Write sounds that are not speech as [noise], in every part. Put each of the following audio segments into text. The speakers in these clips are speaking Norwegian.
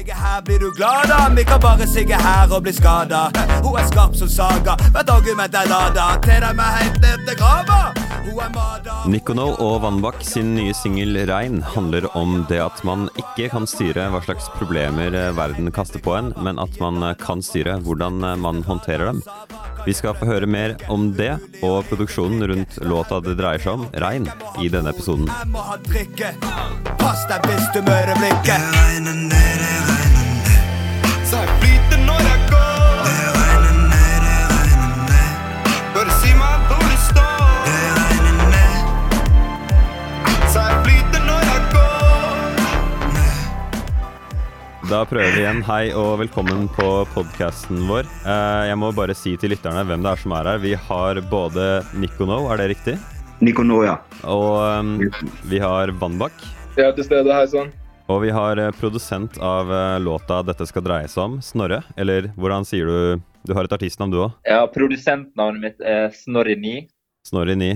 Ligge her blir du glad da, vi kan bare sigge her og bli skada. Hun er skarp som saga, hvert argument er lada. Til dem er helt ned til grava. Nicono og Vannbakk sin nye singel 'Rein' handler om det at man ikke kan styre hva slags problemer eh, verden kaster på en, men at man eh, kan styre hvordan eh, man håndterer dem. Vi skal få høre mer om det og produksjonen rundt låta det dreier seg om, 'Rein', i denne episoden. Jeg må ha drikke. Pass deg hvis du møter blikket. Da prøver vi igjen. Hei og velkommen på podkasten vår. Eh, Jeg må bare si til lytterne hvem det er som er her. Vi har både Nikono, er det riktig? Nikonoya. Og um, vi har Vannbakk. Jeg er til stede, hei sann. Og vi har eh, produsent av eh, låta dette skal dreie seg om, Snorre. Eller hvordan sier du Du har et artistnavn, du òg? Ja, produsentnavnet mitt er Snorri 9. Snorre 9.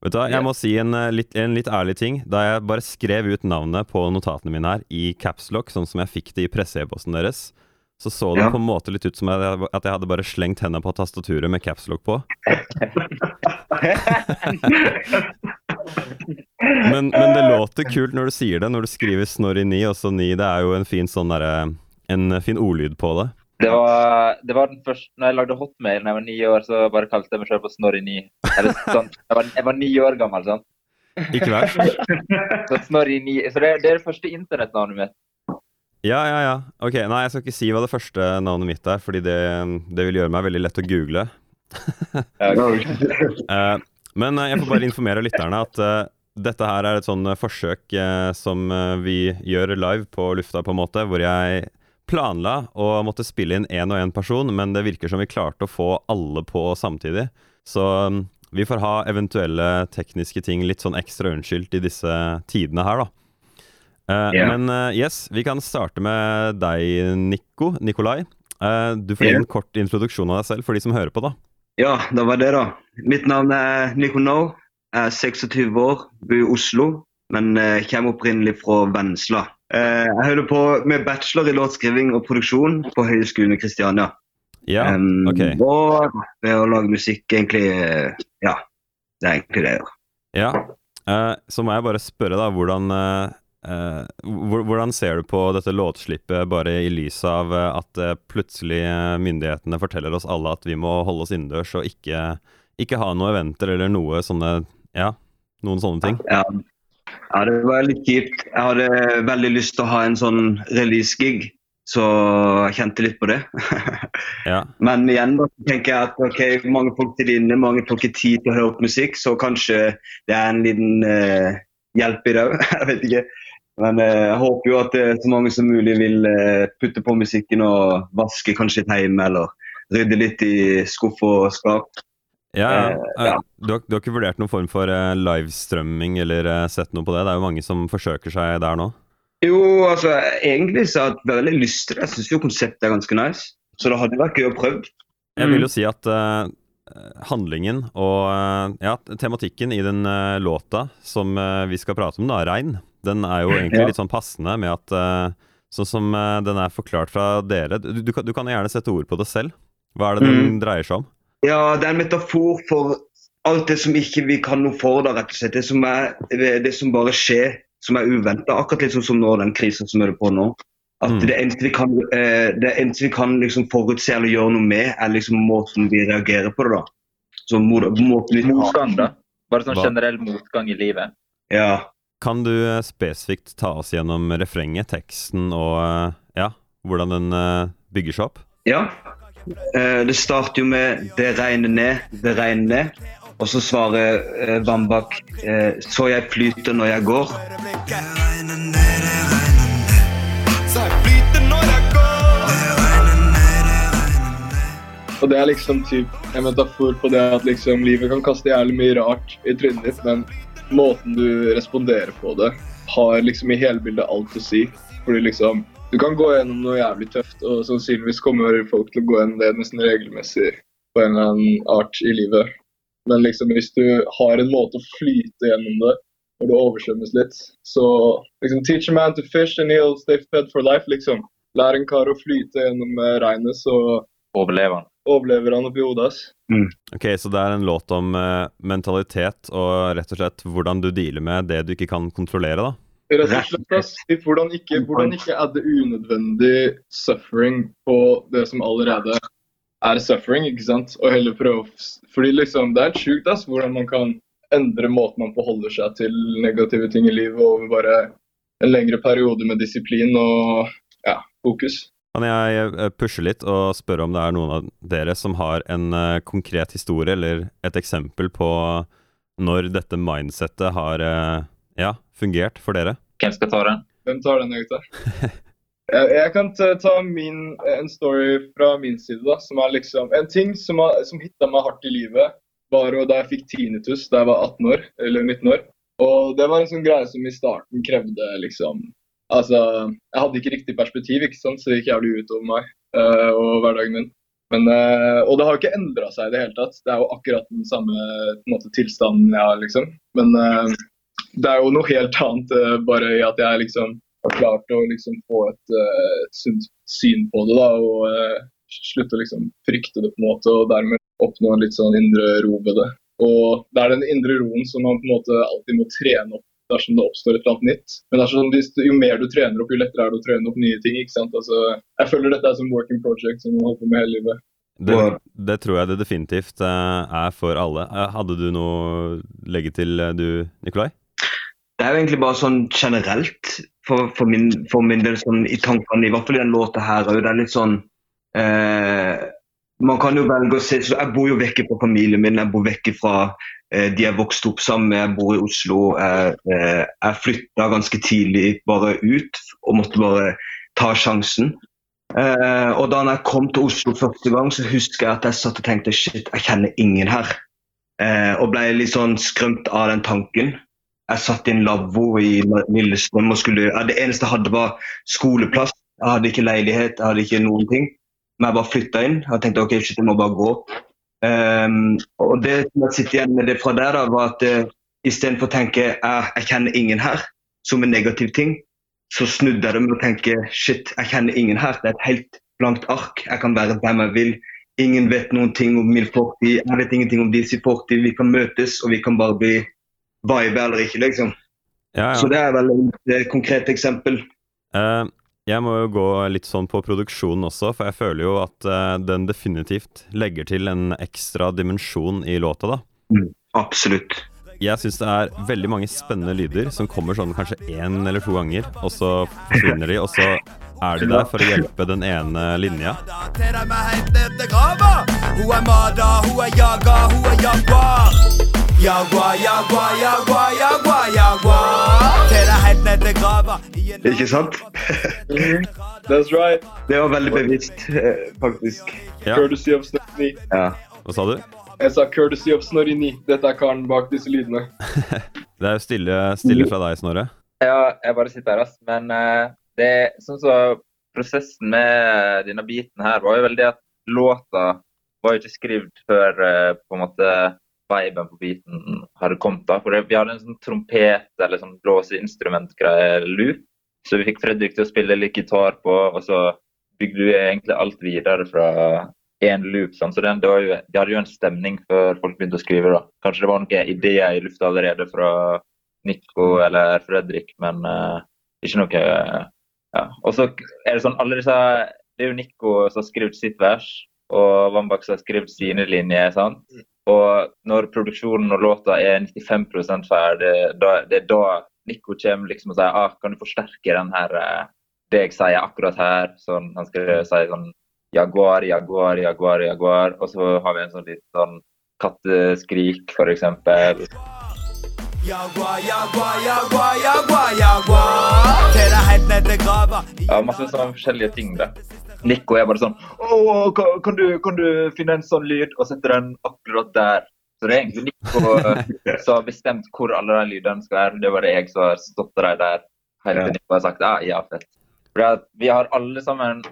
Vet du hva, Jeg må si en eh, litt, en litt ærlig ting. Da jeg bare skrev ut navnet på notatene mine her i capslock, sånn som jeg fikk det i presse-e-posten deres, så så det Ja. på en måte litt ut som at jeg, at jeg hadde bare slengt hendene på tastaturet med capslock på. [laughs] Men, men det låter kult når du sier det, når du skriver Snorri 9, og så 9. Det er jo en fin sånn derre En fin ordlyd på det. Det var, det var den første Når jeg lagde Hotmail da jeg var ni år, så bare kalte jeg meg selv for Snorri 9. Sånn, jeg, var, jeg var ni år gammel, sant. Ikke verst? Så Snorri 9 Så det, det er det første internettnavnet mitt. Ja, ja, ja. Ok, Nei, jeg skal ikke si hva det første navnet mitt er, fordi det, det vil gjøre meg veldig lett å google. [laughs] Eh, men eh, jeg får bare informere lytterne at uh, dette her er et sånn forsøk uh, som vi gjør live på lufta, på en måte, hvor jeg planla å måtte spille inn én og én person, men det virker som vi klarte å få alle på samtidig. Så mm, vi får ha eventuelle tekniske ting litt sånn ekstra unnskyldt i disse tidene her, da. Uh, yeah. Men uh, yes, vi kan starte med deg, Nico. Nikolai. Uh, du får gi Ja. en kort introduksjon av deg selv for de som hører på, da. Ja, det var det, da. Mitt navn er Nikono. Jeg er 26 år, bor i Oslo, men eh, kommer opprinnelig fra Vennesla. Eh, jeg holder på med bachelor i låtskriving og produksjon på Høgskolen i Kristiania. Ja, ok. Og ved å lage musikk, egentlig eh, Ja, det er egentlig det jeg gjør. Ja. Eh, så må jeg bare spørre, da, hvordan Uh, Hvordan ser du på dette låtslippet bare i lys av at plutselig myndighetene forteller oss alle at vi må holde oss innendørs og ikke, ikke ha noen eventer eller noe sånne Ja, noen sånne ting? Ja. Ja, det var litt kjipt. Jeg hadde veldig lyst til å ha en sånn release-gig, så jeg kjente litt på det. [laughs] Ja. Men igjen da, tenker jeg at ok, mange folk til inne, mange folk har tid til å høre opp musikk, så kanskje det er en liten uh, hjelp i det òg. [laughs] jeg vet ikke. Men uh, jeg håper jo at uh, så mange som mulig vil eh, putte på musikken og vaske kanskje litt hjemme, eller rydde litt i skuff og skap. Ja, ja. Eh, ja. Eh, Du, har, du har ikke vurdert noen form for eh, livestrømming eller eh, sett noe på det? Det er jo mange som forsøker seg der nå. Jo, altså egentlig så har jeg veldig lyst til det. Jeg syns jo konseptet er ganske nice. Så det hadde vært gøy å prøve. Jeg Mm. vil jo si at uh, handlingen og eh, ja, tematikken i den uh, låta som uh, vi skal prate om, da, Rein, den er jo egentlig Ja. litt sånn passende med at eh, Sånn som eh, den er forklart fra dere du, du, kan, du kan gjerne sette ord på det selv. Hva er det den Mm. dreier seg om? Ja, det er en metafor for alt det som ikke vi kan noe for, da, rett og slett. Det som, er, det som bare skjer, som er uventa. Akkurat liksom som nå, den krisen som er på nå. At Mm. det eneste vi kan, eh, det eneste vi kan liksom forutse eller gjøre noe med, er liksom måten vi reagerer på det, da. Så må- måten vi Motgang, da. Bare sånn Hva? generell motgang i livet. Ja. Kan du eh, spesifikt ta oss gjennom refrenget, teksten og eh, ja, hvordan den bygger seg opp? ja. Eh, det starter jo med 'det regner ned, det regner ned'. Og så svarer eh, Vambak eh, 'så jeg flyter når jeg går'. Og det er liksom typ en metafor på det at liksom livet kan kaste jævlig mye rart i trynet ditt, men måten du responderer på det, har liksom i hele bildet alt å si. Fordi liksom Du kan gå gjennom noe jævlig tøft, og sannsynligvis kommer folk til å gå gjennom det nesten regelmessig på en eller annen art i livet. Men liksom hvis du har en måte å flyte gjennom det når det oversvømmes litt, så liksom Teach a man to fish and he'll stay fed for life, liksom. Lær en kar å flyte gjennom eh, regnet, så Overlever han. overlever han oppi hodet hans. Ok, Så det er en låt om uh, mentalitet og rett og slett hvordan du dealer med det du ikke kan kontrollere, da. Rett og slett, ass. Hvordan ikke, hvordan ikke adde unødvendig suffering på det som allerede er suffering, ikke sant? Og heller prøve Fordi liksom, det er sjukt, ass, hvordan man kan endre måten man forholder seg til negative ting i livet over bare en lengre periode med disiplin og ja, fokus. Kan jeg eh, pushe litt og spørre om det er noen av dere som har en eh, konkret historie eller et eksempel på når dette mindsettet har eh, fungert for dere? Hvem skal ta den? Hvem tar den, gutta? [laughs] Jeg, jeg kan ta, min, en story fra min side, da, som er liksom En ting som, har, som hitta meg hardt i livet, var da jeg fikk tinnitus da jeg var 18 år, eller 19 år. Og det var en sånn greie som i starten krevde liksom Altså, jeg hadde ikke riktig perspektiv, ikke sant, så det gikk jævlig ut over meg eh, og hverdagen min. Men, eh, og det har jo ikke endra seg i det hele tatt. Det er jo akkurat den samme på en måte, tilstanden jeg har, liksom. Men eh, det er jo noe helt annet eh, bare i at jeg liksom har klart å liksom få et, uh, sunt syn på det. da, Og uh, slutte å liksom frykte det på en måte, og dermed oppnå en litt sånn indre ro ved det. Og det er den indre roen som man på en måte alltid må trene opp dersom det oppstår et eller annet nytt. Men det er sånn, jo mer du trener opp, jo lettere er det å trene opp nye ting. ikke sant? Altså, jeg føler dette er som working project som man holder på med hele livet. Det, det tror jeg det definitivt er for alle. Hadde du noe å legge til, du, Nikolai? Er jo egentlig bare sånn generelt for, for, min, for min del sånn i tankene, i hvert fall i den låta her òg. Det er litt sånn eh, Man kan jo velge å se Jeg bor jo vekke fra familien min, jeg bor vekke fra eh, de jeg vokste opp sammen med. Jeg bor i Oslo. Jeg, eh, jeg flytta ganske tidlig bare ut og måtte bare ta sjansen. Eh, og da jeg kom til Oslo første gang, så husker jeg at jeg satt og tenkte shit, jeg kjenner ingen her. Eh, og ble litt sånn skrømt av den tanken. Jeg satt i en lavvo i Lillestrøm og skulle ja, Det eneste jeg hadde, var skoleplass. Jeg hadde ikke leilighet, jeg hadde ikke noen ting. Men jeg bare flytta inn. Jeg tenkte ok, shit, jeg må bare gå. Um, og det som jeg sitter igjen med det fra der, da, var at uh, istedenfor å tenke jeg, jeg kjenner ingen her, som en negativ ting, så snudde jeg det med å tenke shit, jeg kjenner ingen her. Det er et helt blankt ark. Jeg kan være hvem jeg vil. Ingen vet noen ting om min fortid. Jeg vet ingenting om deres fortid. Vi kan møtes, og vi kan bare bli vibe eller ikke, liksom. Ja, Så det er vel et eh, konkret eksempel. Uh, jeg må jo gå litt sånn på produksjonen også, for jeg føler jo at uh, den definitivt legger til en ekstra dimensjon i låta, da. Absolutt. Jeg syns det er veldig mange spennende lyder som kommer sånn kanskje én eller to ganger, og så forsvinner de, og så er de der for å hjelpe den ene linja. Hun er Mada, hun er Jaga, hun er Jaguar. Jaguar, Jaguar, Jaguar, Jaguar, Jaguar. Til deg helt ned til grava. Ikke sant? [laughs] That's right. Det var veldig bevisst, eh, faktisk. Ja, Courtesy of Snorri. Ja. hva sa du? Jeg sa courtesy of Snorri 9. Dette er karen bak disse lydene. [laughs] Det er jo stille, stille fra deg, Snorre. Ja, jeg bare sitter her, ass. Men uh, det som sånn så prosessen med denne biten her var jo veldig at låta var jo ikke skrevet før uh, på en måte viben på beaten hadde kommet. da. For vi hadde en sånn trompet eller sånn blåseinstrumentgreie loop. Så vi fikk Fredrik til å spille litt gitar på, og så bygde vi egentlig alt videre fra én loop. Sånn. Så den, det jo, de hadde jo en stemning før folk begynte å skrive. da. Kanskje det var noen ideer i lufta allerede fra Nico eller Fredrik, men uh, ikke noe ja. Og så er det sånn alle disse Det er jo Nico som har skrevet sitt vers, og Wambach som har skrevet sine linjer. sant? Og når produksjonen og låta er 95 ferdig, da, det er da Nico kommer liksom og sier ah, kan du forsterke den her eh, det jeg sier akkurat her. Sånn, han skal si sånn Jaguar, Jaguar, Jaguar, Jaguar. Og så har vi en sånn litt sånn katteskrik. I Ja, masse sånne forskjellige ting, da. Nico er bare sånn Å, kan, du, kan du finne en sånn lyd og sette den akkurat der? Så det er egentlig Nico eh, som har bestemt hvor alle de lydene skal være. Det var det jeg som har stått der der hele Nico har sagt ja, ja, fett. For vi har alle sammen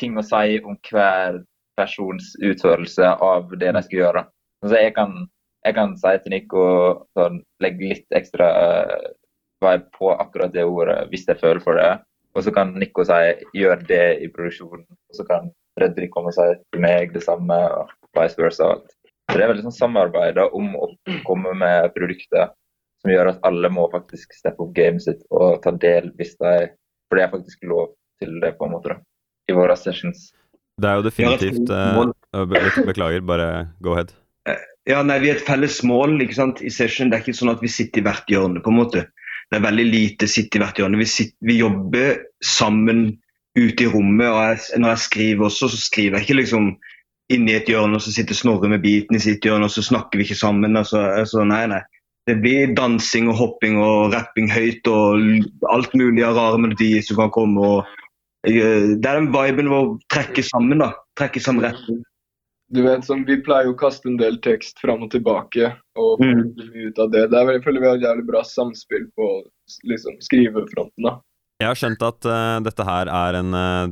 ting å si om hver persons utførelse av det de skal gjøre. Så jeg kan, jeg kan si til Nico sånn, legge litt ekstra eh, vibe på akkurat det ordet hvis jeg føler for det. Og så kan Nico si 'gjør det i produksjonen', og så kan Fredrik komme og si til meg det samme, og vice versa. og alt. Så det er veldig sånn samarbeid om å komme med produkter som gjør at alle må faktisk steppe opp gamet sitt og ta del hvis de For det er faktisk lov til det, på en måte, da, i våre sessions. Det er jo definitivt eh, Beklager, bare go ahead. Ja, nei, Vi er et felles mål ikke sant, i session. Det er ikke sånn at vi sitter i hvert hjørne. på en måte. Det er veldig lite sitt i hvert hjørne. Vi, sitter, vi jobber sammen ute i rommet. og jeg, Når jeg skriver også, så skriver jeg ikke liksom inni et hjørne og så sitter Snorre med biten i sitt hjørne og så snakker vi ikke sammen. Altså, altså, nei, nei. Det blir dansing og hopping og rapping høyt og alt mulig av rare melodier som kan komme. og eh, Det er den viben vår å trekke sammen. da. Trekke sammen retning. Du vet, som Vi pleier jo å kaste en del tekst fram og tilbake og Mm. ut av det. Det er, vel- jeg føler vi har et jævlig bra samspill på liksom, skrivefronten. da. Jeg har skjønt at uh, dette her er en, uh,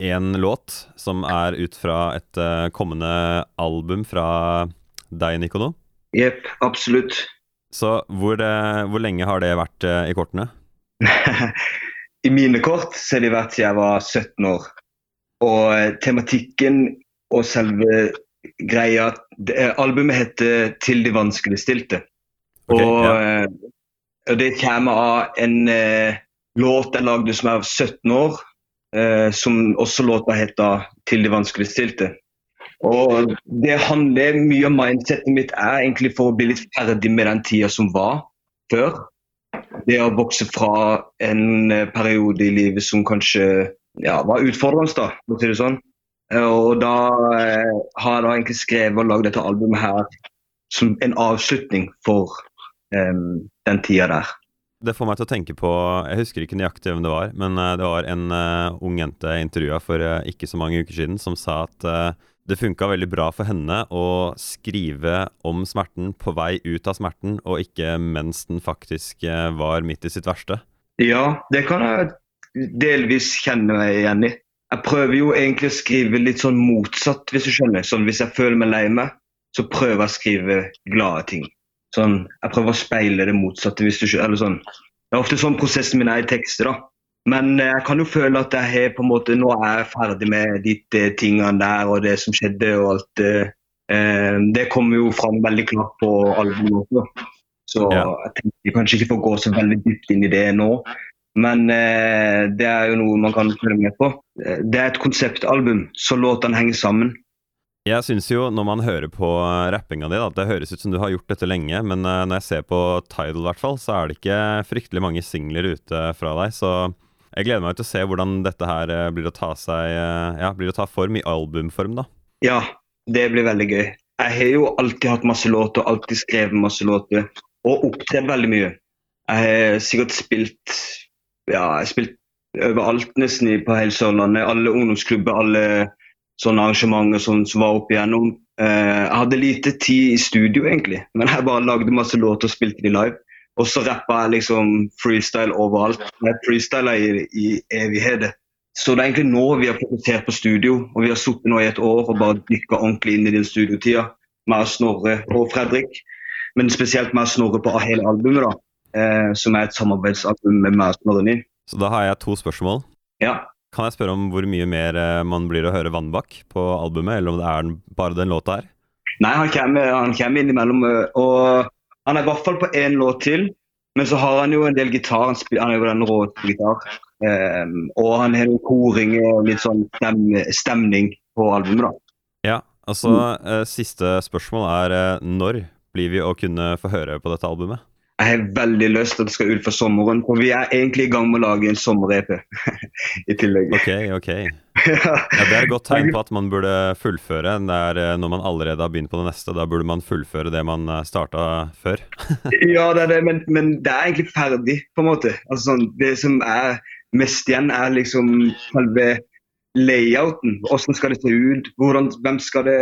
en låt som er ut fra et uh, kommende album fra deg, Nikono. Jepp, absolutt. Så hvor, hvor lenge har det vært i kortene? [laughs] I mine kort så har de vært siden jeg var 17 år. Og tematikken og selve greia Albumet heter 'Til de vanskeligstilte'. Okay, og, ja. eh, og det kommer av en eh, låt jeg lagde som jeg var 17 år, eh, som også låta heter 'Til de vanskeligstilte'. Og det handler Mye om mindsetet mitt er egentlig for å bli litt ferdig med den tida som var før. Det å vokse fra en eh, periode i livet som kanskje ja, var utfordrende, da, for å si det sånn. Eh, Og da eh, har jeg da egentlig skrevet og lagd dette albumet her som en avslutning for eh, den tida der. Det får meg til å tenke på Jeg husker ikke nøyaktig hvem det var, men eh, det var en uh, ung jente jeg intervjua for uh, ikke så mange uker siden, som sa at uh, det funka veldig bra for henne å skrive om smerten på vei ut av smerten, og ikke mens den faktisk var midt i sitt verste. Ja, det kan jeg delvis kjenne meg igjen i. Jeg prøver jo egentlig å skrive litt sånn motsatt, hvis du skjønner. Sånn, hvis jeg føler meg lei meg, så prøver jeg å skrive glade ting. Sånn, jeg prøver å speile det motsatte, hvis du skjønner. Eller sånn. Det er ofte sånn prosessen min er i tekster, da. Men eh, jeg kan jo føle at jeg har på en måte, nå er jeg ferdig med de eh, tingene der og det som skjedde og alt det. Eh, det kommer jo fram veldig klart på albumet også. Så jeg tenker kanskje ikke får gå så veldig dypt inn i det nå. Men eh, det er jo noe man kan følge med på. Eh, Det er et konseptalbum, så låtene henger sammen. Jeg syns jo, når man hører på eh, rappinga di, at det høres ut som du har gjort dette lenge, men eh, når jeg ser på Tidal, i hvert fall, så er det ikke fryktelig mange singler ute fra deg. Så jeg gleder meg til å se hvordan dette her blir å ta seg Ja, blir å ta form i albumform, da. Ja, det blir veldig gøy. Jeg har jo alltid hatt masse låter, alltid skrevet masse låter. Og opptredd veldig mye. Jeg har sikkert spilt ja, jeg spilte overalt nesten på hele Sørlandet. Alle ungdomsklubber, alle sånne arrangementer som, som var opp igjennom. Eh, jeg hadde lite tid i studio, egentlig, men jeg bare lagde masse låter og spilte de live. Og så rappa jeg liksom freestyle overalt. Jeg freestyla i, i evigheter. Så det er egentlig nå vi har fokusert på studio, og vi har sittet nå i et år og bare dykka ordentlig inn i den studiotida. Meg og Snorre og Fredrik, men spesielt meg og Snorre på hele albumet, da. Eh, som er et samarbeidsalbum med meg og Snorre Så da har jeg to spørsmål. Ja. Kan jeg spørre om hvor mye mer eh, man blir å høre Vannbakk på albumet, eller om det er bare den låta her? Nei, han kommer, han kommer innimellom, og han er i hvert fall på én låt til. Men så har han jo en del gitar. Han, spiller, han er jo den rå på gitar. Um, og han har jo koring og litt sånn stem, stemning på albumet, da. Ja, altså mm. Siste spørsmål er eh, når blir vi å kunne få høre på dette albumet? Jeg har veldig lyst til at det skal ut for sommeren, for vi er egentlig i gang med å lage en sommer-EP [laughs] i tillegg. Ok, ok. Ja, Det er et godt tegn på at man burde fullføre. Det er eh, Når man allerede har begynt på det neste, da burde man fullføre det man eh, starta før. [laughs] Ja, det er det, men, men det er egentlig ferdig, på en måte. Altså, sånn, det som er mest igjen, er liksom selve layouten. Hvordan skal det se ut? Hvordan, hvem skal det,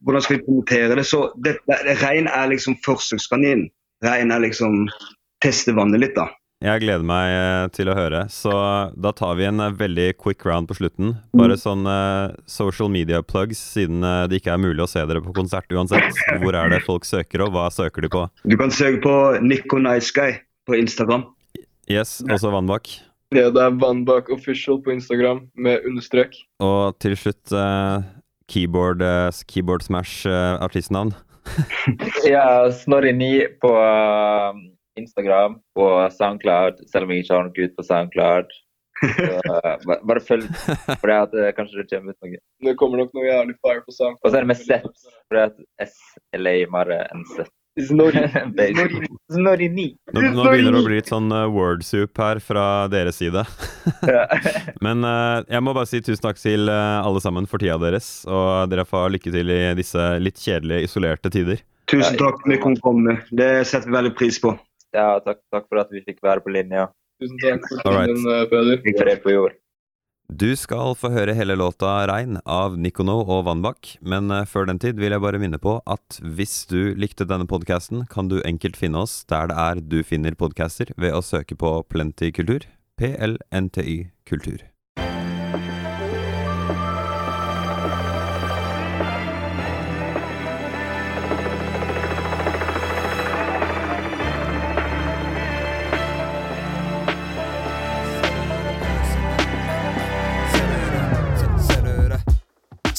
hvordan skal vi promotere det? Så det, det, Rein er liksom forsøkskaninen. Er liksom teste vannet litt, da. Jeg gleder meg eh, til å høre. Så da tar vi en eh, veldig quick round på slutten. Bare sånn eh, social media plugs, siden det ikke er mulig å se dere på konsert uansett. Hvor er det folk søker, og hva søker de på? Du kan søke på Nico Nice Guy på Instagram. Yes, også Vannbakk. Ja, det er Vannbak Official på Instagram med understrek. Og til slutt keyboard, keyboard Smash eh, artistnavn. [laughs] Ja, Snorri9 på um, Instagram og Soundcloud, selv om jeg ikke har noe ut på Soundcloud. Så, uh, bare følg, for det at uh, kanskje det kommer ut noe. Det kommer nok noe jævlig fire på SoundCloud. Og så er det med Z, for det at S er lamere enn Z. [laughs] Basically. Snorri9. Nå, nå begynner det å bli litt sånn uh, word soup her fra deres side. [laughs] Men eh, jeg må bare si tusen takk til eh, alle sammen for tida deres. Og dere får lykke til i disse litt kjedelige, isolerte tider. Tusen takk for at vi kunne komme. Det setter vi veldig pris på. ja, takk, takk for at vi fikk være på linja. Tusen takk for tiden, eh, Peder. Fred på jord. Du skal få høre hele låta 'Regn' av Nikono og Vannbakk, men eh, før den tid vil jeg bare minne på at hvis du likte denne podkasten, kan du enkelt finne oss der det er du finner podcaster, ved å søke på Plenty Kultur. PLNTY Kultur.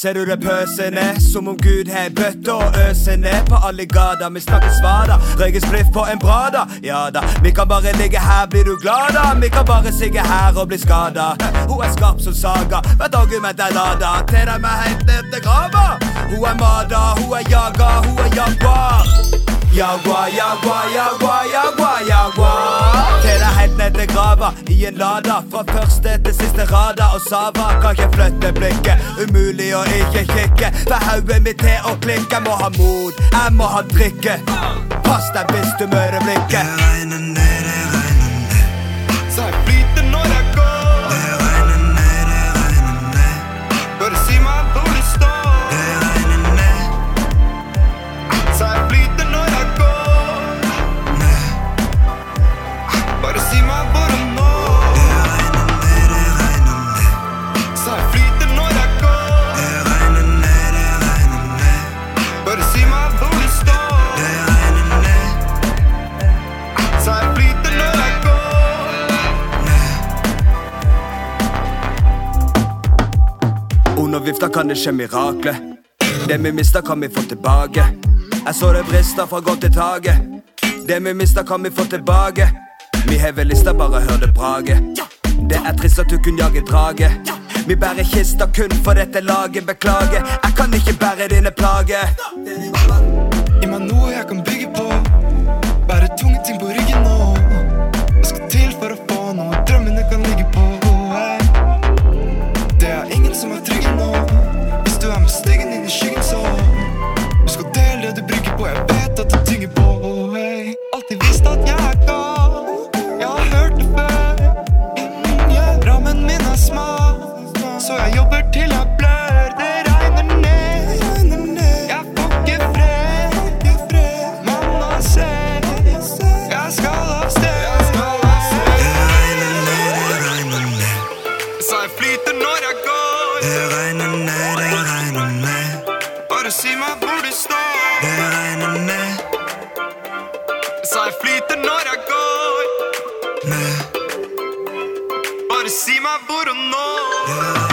Ser du det pøser som om Gud har bøtte og øsene på alle gater? Vi snakker svada, røyker spliff på en brada. Ja da, vi kan bare ligge her, blir du glad da? Vi kan bare sigge her og bli skada. Hun er skarp som saga, hvert argument er lada. Til dem er helt ned til grava. Hun er mada, hun er jaga, hun er jaguar. Jaguar, jaguar, jaguar, jaguar, jaguar. Til deg helt ned til grava i en lada. Fra første til siste rada. Og Sava kan ikke flytte blikket. Umulig å ikke kikke. Får hodet mitt til å klikke. Må ha mod, jeg må ha drikke. Pass deg hvis du møter blikket. Under vifta kan det skje mirakler. Det vi mister, kan vi få tilbake. Jeg så det brister fra godt til taket. Det vi mister, kan vi få tilbake. Vi hever lista, bare hør det brage. Det er trist at du kun jager drage. Vi bærer kista kun for dette laget. Beklager, jeg kan ikke bære dine plager. Gi meg noe jeg kan bygge på. Bære tunge ting vet at cima, Bruno. Yeah.